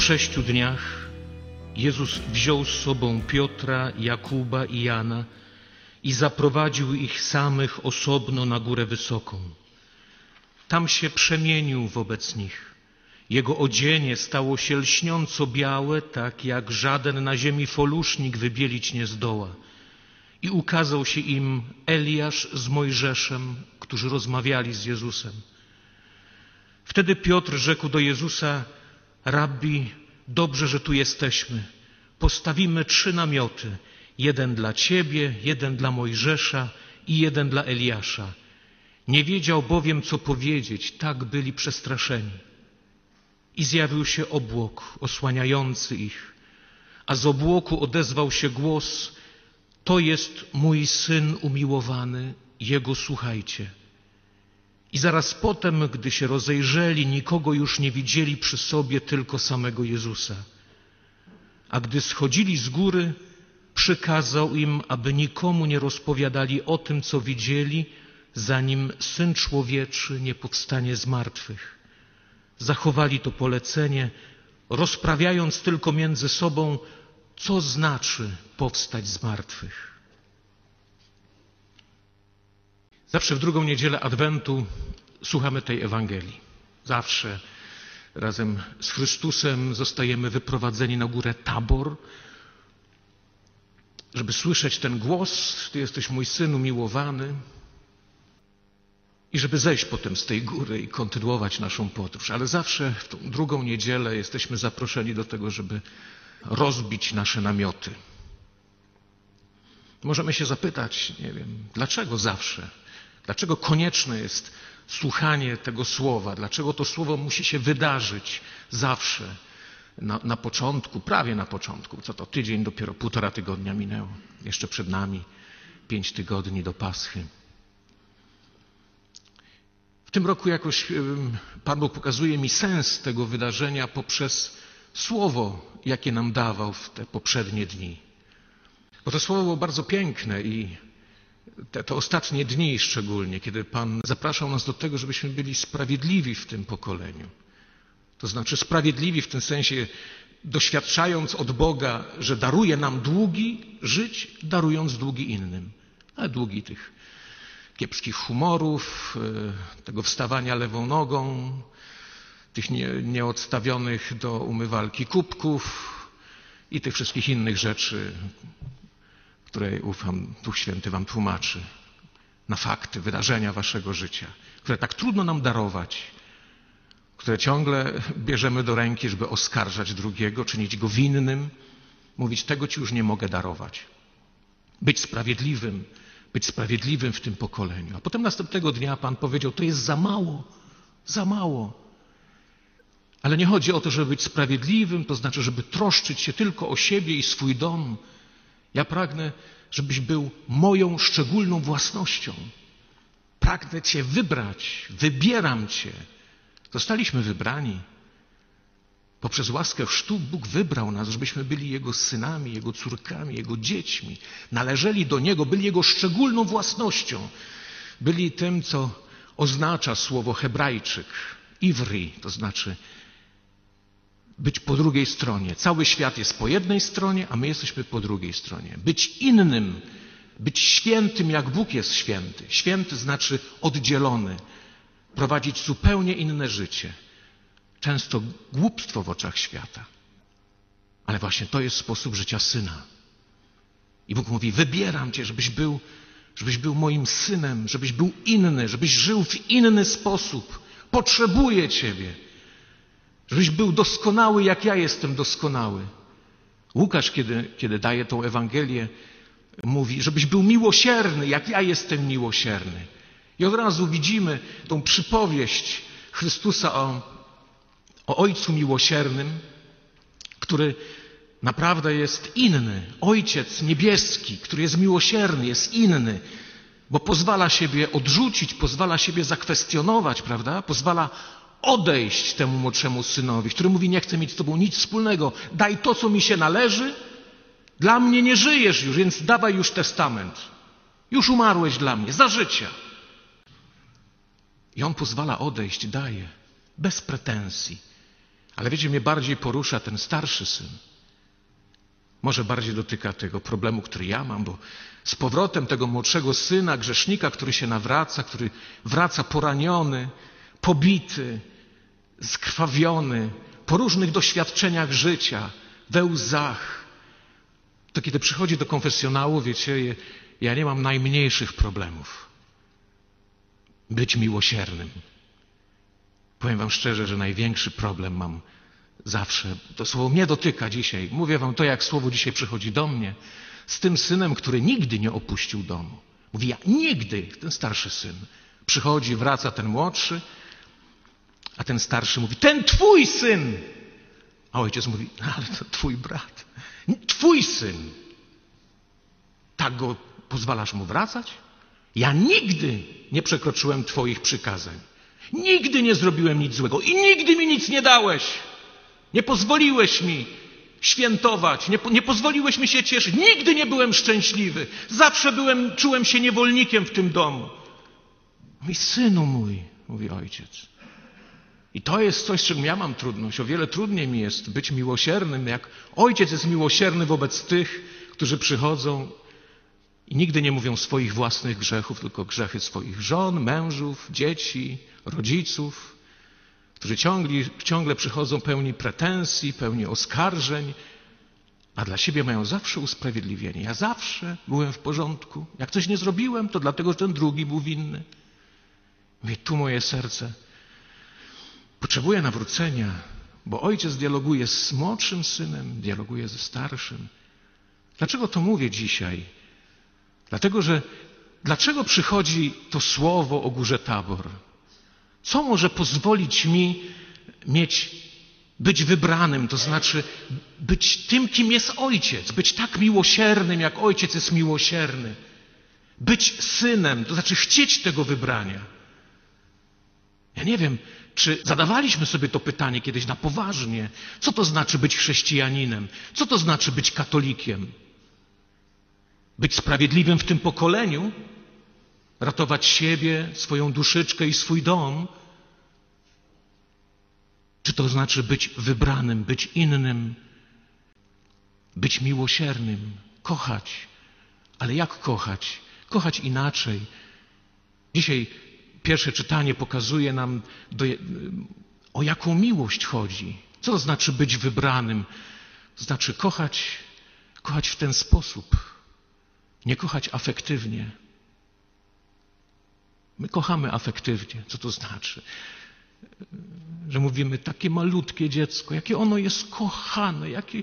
sześciu dniach Jezus wziął z sobą Piotra, Jakuba i Jana i zaprowadził ich samych osobno na górę wysoką. Tam się przemienił wobec nich. Jego odzienie stało się lśniąco białe, tak jak żaden na ziemi folusznik wybielić nie zdoła. I ukazał się im Eliasz z Mojżeszem, którzy rozmawiali z Jezusem. Wtedy Piotr rzekł do Jezusa, Rabbi, dobrze, że tu jesteśmy. Postawimy trzy namioty. Jeden dla Ciebie, jeden dla Mojżesza i jeden dla Eliasza. Nie wiedział bowiem, co powiedzieć, tak byli przestraszeni. I zjawił się obłok osłaniający ich, a z obłoku odezwał się głos: To jest mój syn umiłowany, jego słuchajcie. I zaraz potem, gdy się rozejrzeli, nikogo już nie widzieli przy sobie, tylko samego Jezusa. A gdy schodzili z góry, przykazał im, aby nikomu nie rozpowiadali o tym, co widzieli, zanim Syn Człowieczy nie powstanie z martwych. Zachowali to polecenie, rozprawiając tylko między sobą, co znaczy powstać z martwych. Zawsze w drugą niedzielę Adwentu słuchamy tej Ewangelii. Zawsze razem z Chrystusem zostajemy wyprowadzeni na górę Tabor, żeby słyszeć ten głos: Ty jesteś mój syn umiłowany. I żeby zejść potem z tej góry i kontynuować naszą podróż. Ale zawsze w tą drugą niedzielę jesteśmy zaproszeni do tego, żeby rozbić nasze namioty. Możemy się zapytać, nie wiem, dlaczego zawsze? Dlaczego konieczne jest słuchanie tego słowa? Dlaczego to słowo musi się wydarzyć zawsze? Na, na początku, prawie na początku, co to tydzień, dopiero półtora tygodnia minęło. Jeszcze przed nami pięć tygodni do Paschy. W tym roku jakoś Pan Bóg pokazuje mi sens tego wydarzenia poprzez słowo, jakie nam dawał w te poprzednie dni. Bo to słowo było bardzo piękne i te, te ostatnie dni szczególnie, kiedy Pan zapraszał nas do tego, żebyśmy byli sprawiedliwi w tym pokoleniu. To znaczy sprawiedliwi w tym sensie, doświadczając od Boga, że daruje nam długi żyć, darując długi innym. Ale długi tych kiepskich humorów, tego wstawania lewą nogą, tych nie, nieodstawionych do umywalki kubków i tych wszystkich innych rzeczy, które ufam, Duch Święty Wam tłumaczy na fakty, wydarzenia Waszego życia, które tak trudno nam darować, które ciągle bierzemy do ręki, żeby oskarżać drugiego, czynić go winnym, mówić: Tego Ci już nie mogę darować. Być sprawiedliwym, być sprawiedliwym w tym pokoleniu. A potem następnego dnia Pan powiedział: To jest za mało, za mało. Ale nie chodzi o to, żeby być sprawiedliwym, to znaczy, żeby troszczyć się tylko o siebie i swój dom. Ja pragnę, żebyś był moją szczególną własnością. Pragnę Cię wybrać, wybieram Cię. Zostaliśmy wybrani. Poprzez łaskę chrztu Bóg wybrał nas, żebyśmy byli Jego synami, Jego córkami, Jego dziećmi. Należeli do Niego, byli Jego szczególną własnością. Byli tym, co oznacza słowo hebrajczyk, ivri, to znaczy być po drugiej stronie. Cały świat jest po jednej stronie, a my jesteśmy po drugiej stronie. Być innym, być świętym, jak Bóg jest święty. Święty znaczy oddzielony, prowadzić zupełnie inne życie. Często głupstwo w oczach świata. Ale właśnie to jest sposób życia syna. I Bóg mówi: Wybieram cię, żebyś był, żebyś był moim synem, żebyś był inny, żebyś żył w inny sposób. Potrzebuję ciebie żebyś był doskonały, jak ja jestem doskonały. Łukasz, kiedy, kiedy daje tą Ewangelię, mówi, żebyś był miłosierny, jak ja jestem miłosierny. I od razu widzimy tą przypowieść Chrystusa o, o Ojcu Miłosiernym, który naprawdę jest inny. Ojciec niebieski, który jest miłosierny, jest inny, bo pozwala siebie odrzucić, pozwala siebie zakwestionować, prawda? Pozwala odejść temu młodszemu synowi, który mówi: Nie chcę mieć z tobą nic wspólnego, daj to, co mi się należy. Dla mnie nie żyjesz już, więc dawaj już testament. Już umarłeś dla mnie, za życia. I on pozwala odejść, daje, bez pretensji. Ale wiecie, mnie bardziej porusza ten starszy syn. Może bardziej dotyka tego problemu, który ja mam, bo z powrotem tego młodszego syna, grzesznika, który się nawraca, który wraca poraniony, pobity, skrwawiony, po różnych doświadczeniach życia, we łzach, to kiedy przychodzi do konfesjonału, wiecie, ja nie mam najmniejszych problemów być miłosiernym. Powiem Wam szczerze, że największy problem mam zawsze. To słowo mnie dotyka dzisiaj. Mówię Wam to, jak słowo dzisiaj przychodzi do mnie. Z tym synem, który nigdy nie opuścił domu. Mówi, ja nigdy, ten starszy syn. Przychodzi, wraca ten młodszy, a ten starszy mówi, ten twój syn. A ojciec mówi, ale to twój brat. Twój syn. Tak go pozwalasz mu wracać? Ja nigdy nie przekroczyłem Twoich przykazań. Nigdy nie zrobiłem nic złego i nigdy mi nic nie dałeś. Nie pozwoliłeś mi świętować, nie, nie pozwoliłeś mi się cieszyć. Nigdy nie byłem szczęśliwy. Zawsze byłem, czułem się niewolnikiem w tym domu. Mój synu mój, mówi ojciec. I to jest coś, z czym ja mam trudność. O wiele trudniej mi jest być miłosiernym, jak ojciec jest miłosierny wobec tych, którzy przychodzą i nigdy nie mówią swoich własnych grzechów, tylko grzechy swoich żon, mężów, dzieci, rodziców, którzy ciągle, ciągle przychodzą pełni pretensji, pełni oskarżeń, a dla siebie mają zawsze usprawiedliwienie. Ja zawsze byłem w porządku. Jak coś nie zrobiłem, to dlatego, że ten drugi był winny. Mówię, tu moje serce potrzebuje nawrócenia, bo ojciec dialoguje z młodszym synem, dialoguje ze starszym. Dlaczego to mówię dzisiaj? Dlatego, że dlaczego przychodzi to słowo o górze Tabor? Co może pozwolić mi mieć, być wybranym, to znaczy być tym, kim jest ojciec, być tak miłosiernym, jak ojciec jest miłosierny, być synem, to znaczy chcieć tego wybrania. Ja nie wiem, czy zadawaliśmy sobie to pytanie kiedyś na poważnie, co to znaczy być chrześcijaninem, co to znaczy być katolikiem. Być sprawiedliwym w tym pokoleniu, ratować siebie, swoją duszyczkę i swój dom? Czy to znaczy być wybranym, być innym, być miłosiernym, kochać? Ale jak kochać? Kochać inaczej. Dzisiaj pierwsze czytanie pokazuje nam, do, o jaką miłość chodzi. Co to znaczy być wybranym? To znaczy kochać, kochać w ten sposób, nie kochać afektywnie. My kochamy afektywnie. Co to znaczy? Że mówimy, takie malutkie dziecko, jakie ono jest kochane, jakie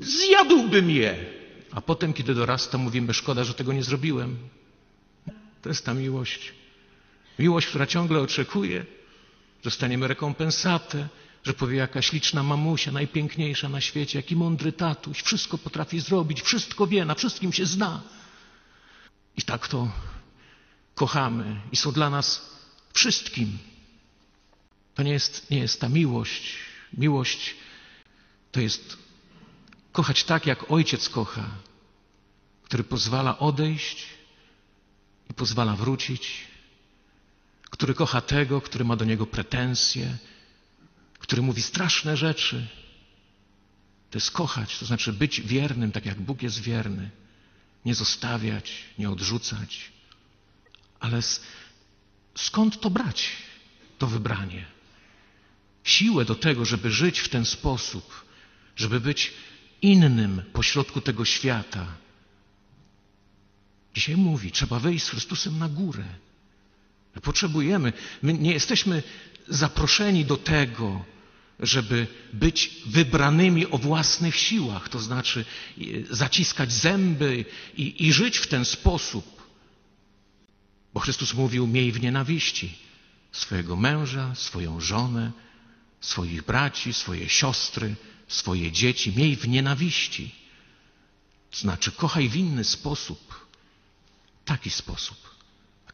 zjadłbym je. A potem, kiedy dorasta, mówimy, szkoda, że tego nie zrobiłem. To jest ta miłość. Miłość, która ciągle oczekuje, że dostaniemy rekompensatę, że powie jakaś liczna mamusia, najpiękniejsza na świecie, jaki mądry tatuś, wszystko potrafi zrobić, wszystko wie, na wszystkim się zna. I tak to kochamy i są dla nas wszystkim. To nie jest, nie jest ta miłość. Miłość to jest kochać tak, jak ojciec kocha, który pozwala odejść i pozwala wrócić, który kocha tego, który ma do niego pretensje, który mówi straszne rzeczy. To jest kochać, to znaczy być wiernym, tak jak Bóg jest wierny. Nie zostawiać, nie odrzucać. Ale skąd to brać, to wybranie? Siłę do tego, żeby żyć w ten sposób, żeby być innym pośrodku tego świata. Dzisiaj mówi, trzeba wejść z Chrystusem na górę. My potrzebujemy, my nie jesteśmy zaproszeni do tego, żeby być wybranymi o własnych siłach, to znaczy zaciskać zęby i, i żyć w ten sposób. Bo Chrystus mówił: Miej w nienawiści swojego męża, swoją żonę, swoich braci, swoje siostry, swoje dzieci. Miej w nienawiści. To znaczy, kochaj w inny sposób. Taki sposób.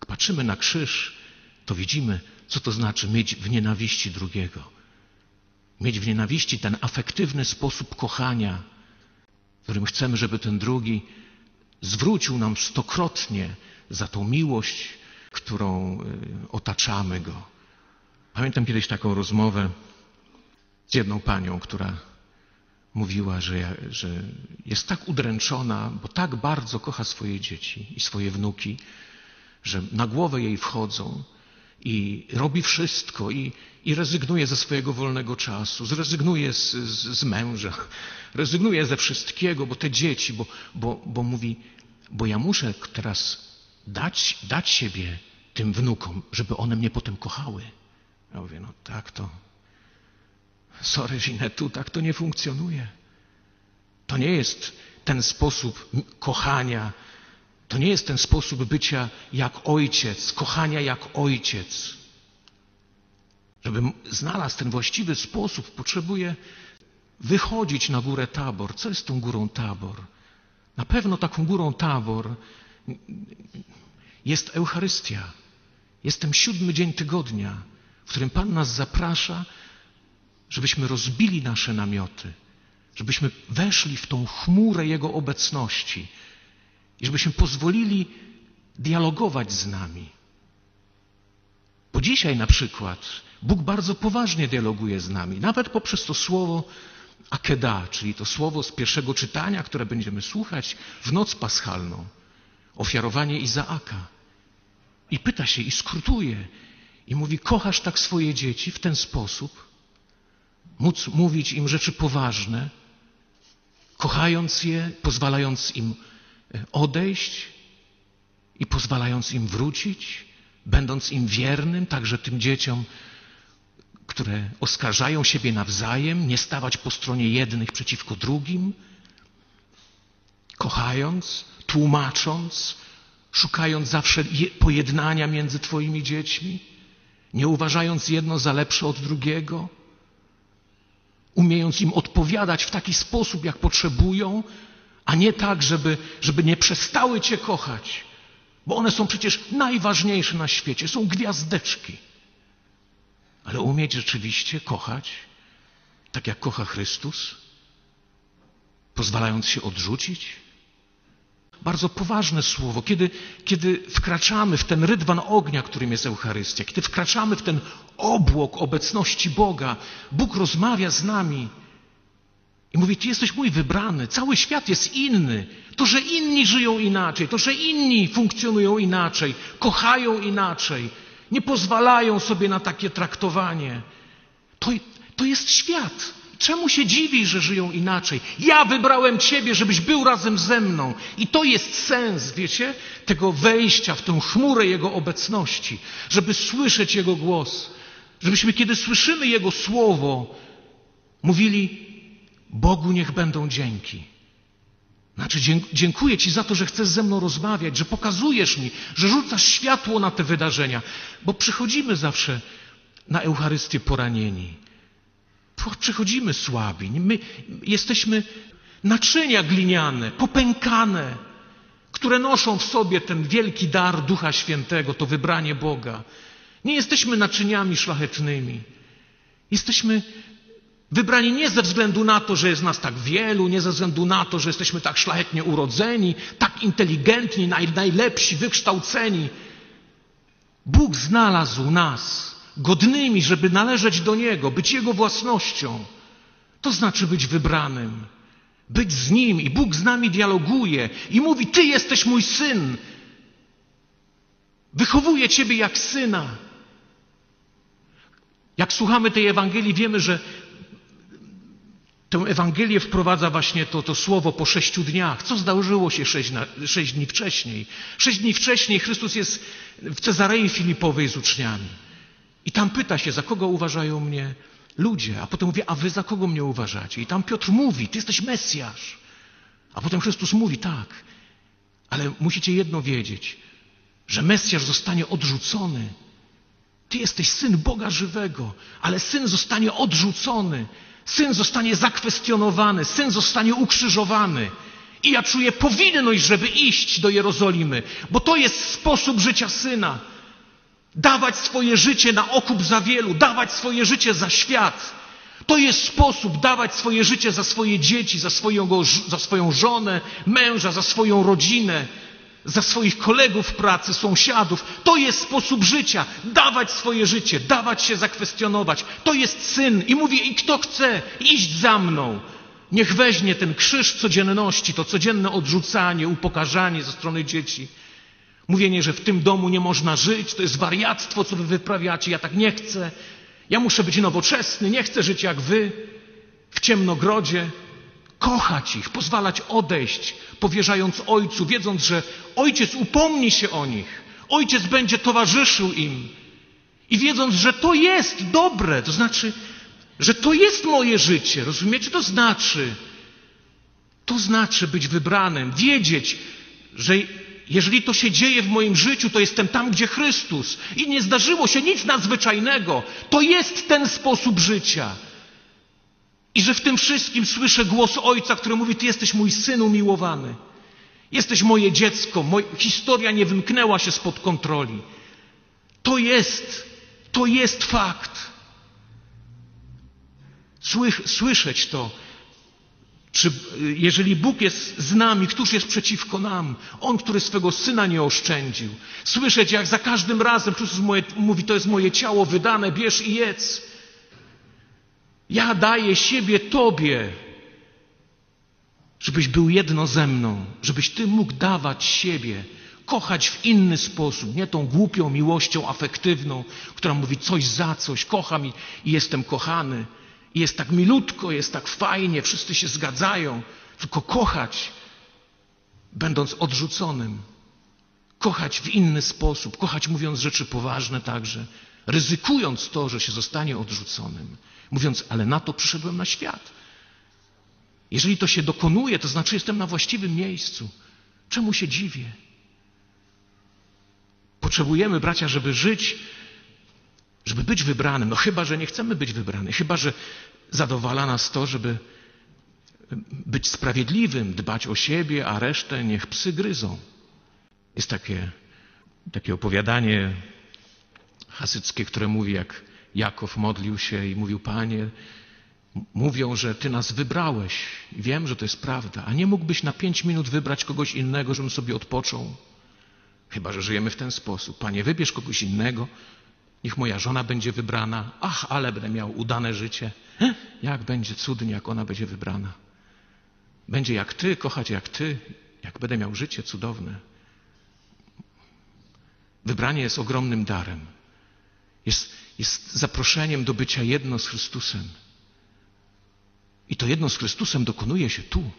Jak patrzymy na krzyż, to widzimy, co to znaczy mieć w nienawiści drugiego. Mieć w nienawiści ten afektywny sposób kochania, w którym chcemy, żeby ten drugi zwrócił nam stokrotnie za tą miłość, którą y, otaczamy go. Pamiętam kiedyś taką rozmowę z jedną panią, która mówiła, że, że jest tak udręczona, bo tak bardzo kocha swoje dzieci i swoje wnuki, że na głowę jej wchodzą i robi wszystko i, i rezygnuje ze swojego wolnego czasu, zrezygnuje z, z, z męża, rezygnuje ze wszystkiego, bo te dzieci, bo, bo, bo mówi, bo ja muszę teraz dać, dać siebie tym wnukom, żeby one mnie potem kochały. Ja mówię, no tak to, sorry Ginetu, tak to nie funkcjonuje. To nie jest ten sposób kochania, to nie jest ten sposób bycia jak ojciec, kochania jak ojciec. Żebym znalazł ten właściwy sposób, potrzebuję wychodzić na górę Tabor. Co jest tą górą Tabor? Na pewno taką górą Tabor jest Eucharystia. Jest ten siódmy dzień tygodnia, w którym Pan nas zaprasza, żebyśmy rozbili nasze namioty, żebyśmy weszli w tą chmurę Jego obecności i żebyśmy pozwolili dialogować z nami. Bo dzisiaj na przykład Bóg bardzo poważnie dialoguje z nami, nawet poprzez to słowo Akeda, czyli to słowo z pierwszego czytania, które będziemy słuchać w noc paschalną, ofiarowanie Izaaka. I pyta się, i skrutuje, i mówi: Kochasz tak swoje dzieci w ten sposób, móc mówić im rzeczy poważne, kochając je, pozwalając im odejść i pozwalając im wrócić, będąc im wiernym, także tym dzieciom, które oskarżają siebie nawzajem, nie stawać po stronie jednych przeciwko drugim, kochając, tłumacząc, szukając zawsze pojednania między Twoimi dziećmi, nie uważając jedno za lepsze od drugiego, umiejąc im odpowiadać w taki sposób, jak potrzebują, a nie tak, żeby, żeby nie przestały Cię kochać, bo one są przecież najważniejsze na świecie, są gwiazdeczki. Ale umieć rzeczywiście kochać, tak jak kocha Chrystus, pozwalając się odrzucić, bardzo poważne słowo. Kiedy, kiedy wkraczamy w ten rydwan ognia, którym jest Eucharystia, kiedy wkraczamy w ten obłok obecności Boga, Bóg rozmawia z nami i mówi: Ty jesteś mój wybrany, cały świat jest inny. To, że inni żyją inaczej, to, że inni funkcjonują inaczej, kochają inaczej, nie pozwalają sobie na takie traktowanie. To, to jest świat. Czemu się dziwisz, że żyją inaczej? Ja wybrałem Ciebie, żebyś był razem ze mną. I to jest sens, wiecie, tego wejścia w tę chmurę Jego obecności, żeby słyszeć Jego głos. Żebyśmy, kiedy słyszymy Jego słowo, mówili: Bogu niech będą dzięki. Znaczy, dziękuję Ci za to, że chcesz ze mną rozmawiać, że pokazujesz mi, że rzucasz światło na te wydarzenia, bo przychodzimy zawsze na Eucharystię poranieni przychodzimy słabi. My jesteśmy naczynia gliniane, popękane, które noszą w sobie ten wielki dar Ducha Świętego, to wybranie Boga. Nie jesteśmy naczyniami szlachetnymi. Jesteśmy wybrani nie ze względu na to, że jest nas tak wielu, nie ze względu na to, że jesteśmy tak szlachetnie urodzeni, tak inteligentni, najlepsi, wykształceni. Bóg znalazł nas godnymi, żeby należeć do Niego, być Jego własnością. To znaczy być wybranym, być z Nim i Bóg z nami dialoguje i mówi: Ty jesteś mój syn. Wychowuję Ciebie jak syna. Jak słuchamy tej Ewangelii, wiemy, że tę Ewangelię wprowadza właśnie to, to słowo po sześciu dniach. Co zdarzyło się sześć, na, sześć dni wcześniej? Sześć dni wcześniej Chrystus jest w Cezarei Filipowej z uczniami. I tam pyta się, za kogo uważają mnie ludzie. A potem mówi, a wy za kogo mnie uważacie? I tam Piotr mówi, ty jesteś Mesjasz. A potem Chrystus mówi, tak, ale musicie jedno wiedzieć, że Mesjasz zostanie odrzucony. Ty jesteś syn Boga żywego, ale syn zostanie odrzucony. Syn zostanie zakwestionowany, syn zostanie ukrzyżowany. I ja czuję powinność, żeby iść do Jerozolimy, bo to jest sposób życia syna. Dawać swoje życie na okup za wielu, dawać swoje życie za świat. To jest sposób dawać swoje życie za swoje dzieci, za swoją, za swoją żonę, męża, za swoją rodzinę. Za swoich kolegów pracy, sąsiadów. To jest sposób życia. Dawać swoje życie, dawać się zakwestionować. To jest syn. I mówi, i kto chce iść za mną, niech weźmie ten krzyż codzienności, to codzienne odrzucanie, upokarzanie ze strony dzieci. Mówienie, że w tym domu nie można żyć, to jest wariactwo, co wy wyprawiacie, ja tak nie chcę. Ja muszę być nowoczesny, nie chcę żyć jak wy, w ciemnogrodzie. Kochać ich, pozwalać odejść, powierzając Ojcu, wiedząc, że Ojciec upomni się o nich, Ojciec będzie towarzyszył im. I wiedząc, że to jest dobre, to znaczy, że to jest moje życie. Rozumiecie? To znaczy, to znaczy być wybranym, wiedzieć, że jeżeli to się dzieje w moim życiu, to jestem tam, gdzie Chrystus i nie zdarzyło się nic nadzwyczajnego. To jest ten sposób życia. I że w tym wszystkim słyszę głos Ojca, który mówi: Ty jesteś mój syn umiłowany. Jesteś moje dziecko. Moj... Historia nie wymknęła się spod kontroli. To jest, to jest fakt. Słych, słyszeć to. Czy, jeżeli Bóg jest z nami, któż jest przeciwko nam? On, który swego syna nie oszczędził. Słyszeć, jak za każdym razem Chrystus mówi: To jest moje ciało wydane, bierz i jedz. Ja daję siebie Tobie, żebyś był jedno ze mną, żebyś Ty mógł dawać siebie, kochać w inny sposób, nie tą głupią miłością afektywną, która mówi coś za coś, kocham i, i jestem kochany. I jest tak milutko, jest tak fajnie, wszyscy się zgadzają, tylko kochać, będąc odrzuconym, kochać w inny sposób, kochać mówiąc rzeczy poważne także, ryzykując to, że się zostanie odrzuconym, mówiąc, ale na to przyszedłem na świat. Jeżeli to się dokonuje, to znaczy jestem na właściwym miejscu. Czemu się dziwię? Potrzebujemy, bracia, żeby żyć, żeby być wybranym. No chyba, że nie chcemy być wybrany, chyba, że zadowala nas to, żeby być sprawiedliwym, dbać o siebie, a resztę niech psy gryzą. Jest takie, takie opowiadanie hasyckie, które mówi, jak Jakow modlił się i mówił, Panie, mówią, że Ty nas wybrałeś wiem, że to jest prawda, a nie mógłbyś na pięć minut wybrać kogoś innego, żebym sobie odpoczął? Chyba, że żyjemy w ten sposób. Panie, wybierz kogoś innego, niech moja żona będzie wybrana. Ach, ale będę miał udane życie. Jak będzie cudnie, jak ona będzie wybrana. Będzie jak Ty, kochać jak Ty, jak będę miał życie cudowne. Wybranie jest ogromnym darem. Jest, jest zaproszeniem do bycia jedno z Chrystusem. I to jedno z Chrystusem dokonuje się tu.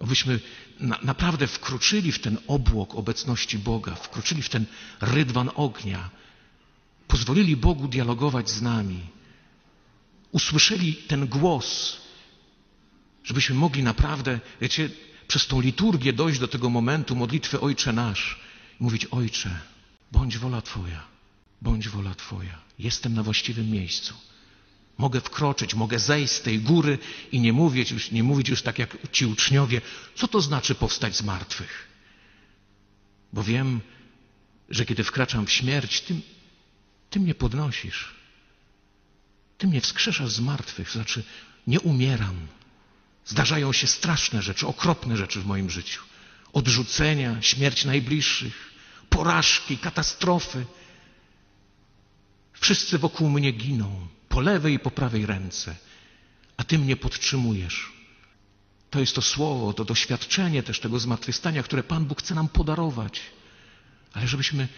Abyśmy na, naprawdę wkroczyli w ten obłok obecności Boga, wkroczyli w ten rydwan ognia, pozwolili Bogu dialogować z nami, usłyszeli ten głos, żebyśmy mogli naprawdę, wiecie, przez tą liturgię dojść do tego momentu modlitwy Ojcze Nasz i mówić: Ojcze, bądź wola Twoja, bądź wola Twoja. Jestem na właściwym miejscu. Mogę wkroczyć, mogę zejść z tej góry i nie mówić już, nie mówić już tak jak ci uczniowie, co to znaczy powstać z martwych. Bo wiem, że kiedy wkraczam w śmierć, ty, ty mnie podnosisz. Ty mnie wskrzeszasz z martwych, znaczy nie umieram. Zdarzają się straszne rzeczy, okropne rzeczy w moim życiu. Odrzucenia, śmierć najbliższych, porażki, katastrofy. Wszyscy wokół mnie giną, po lewej i po prawej ręce, a Ty mnie podtrzymujesz. To jest to słowo, to doświadczenie też tego zmartwychwstania, które Pan Bóg chce nam podarować. Ale żebyśmy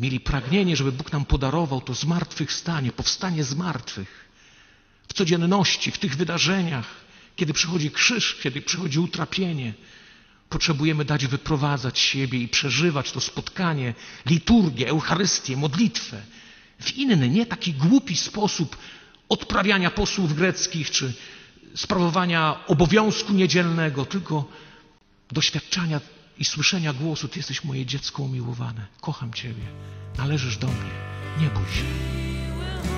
mieli pragnienie, żeby Bóg nam podarował to zmartwychwstanie, powstanie z martwych. W codzienności, w tych wydarzeniach, kiedy przychodzi krzyż, kiedy przychodzi utrapienie, potrzebujemy dać wyprowadzać siebie i przeżywać to spotkanie, liturgię, Eucharystię, modlitwę w inny, nie taki głupi sposób odprawiania posłów greckich czy sprawowania obowiązku niedzielnego, tylko doświadczania i słyszenia głosu: Ty jesteś moje dziecko umiłowane, kocham Ciebie, należysz do mnie, nie bój się.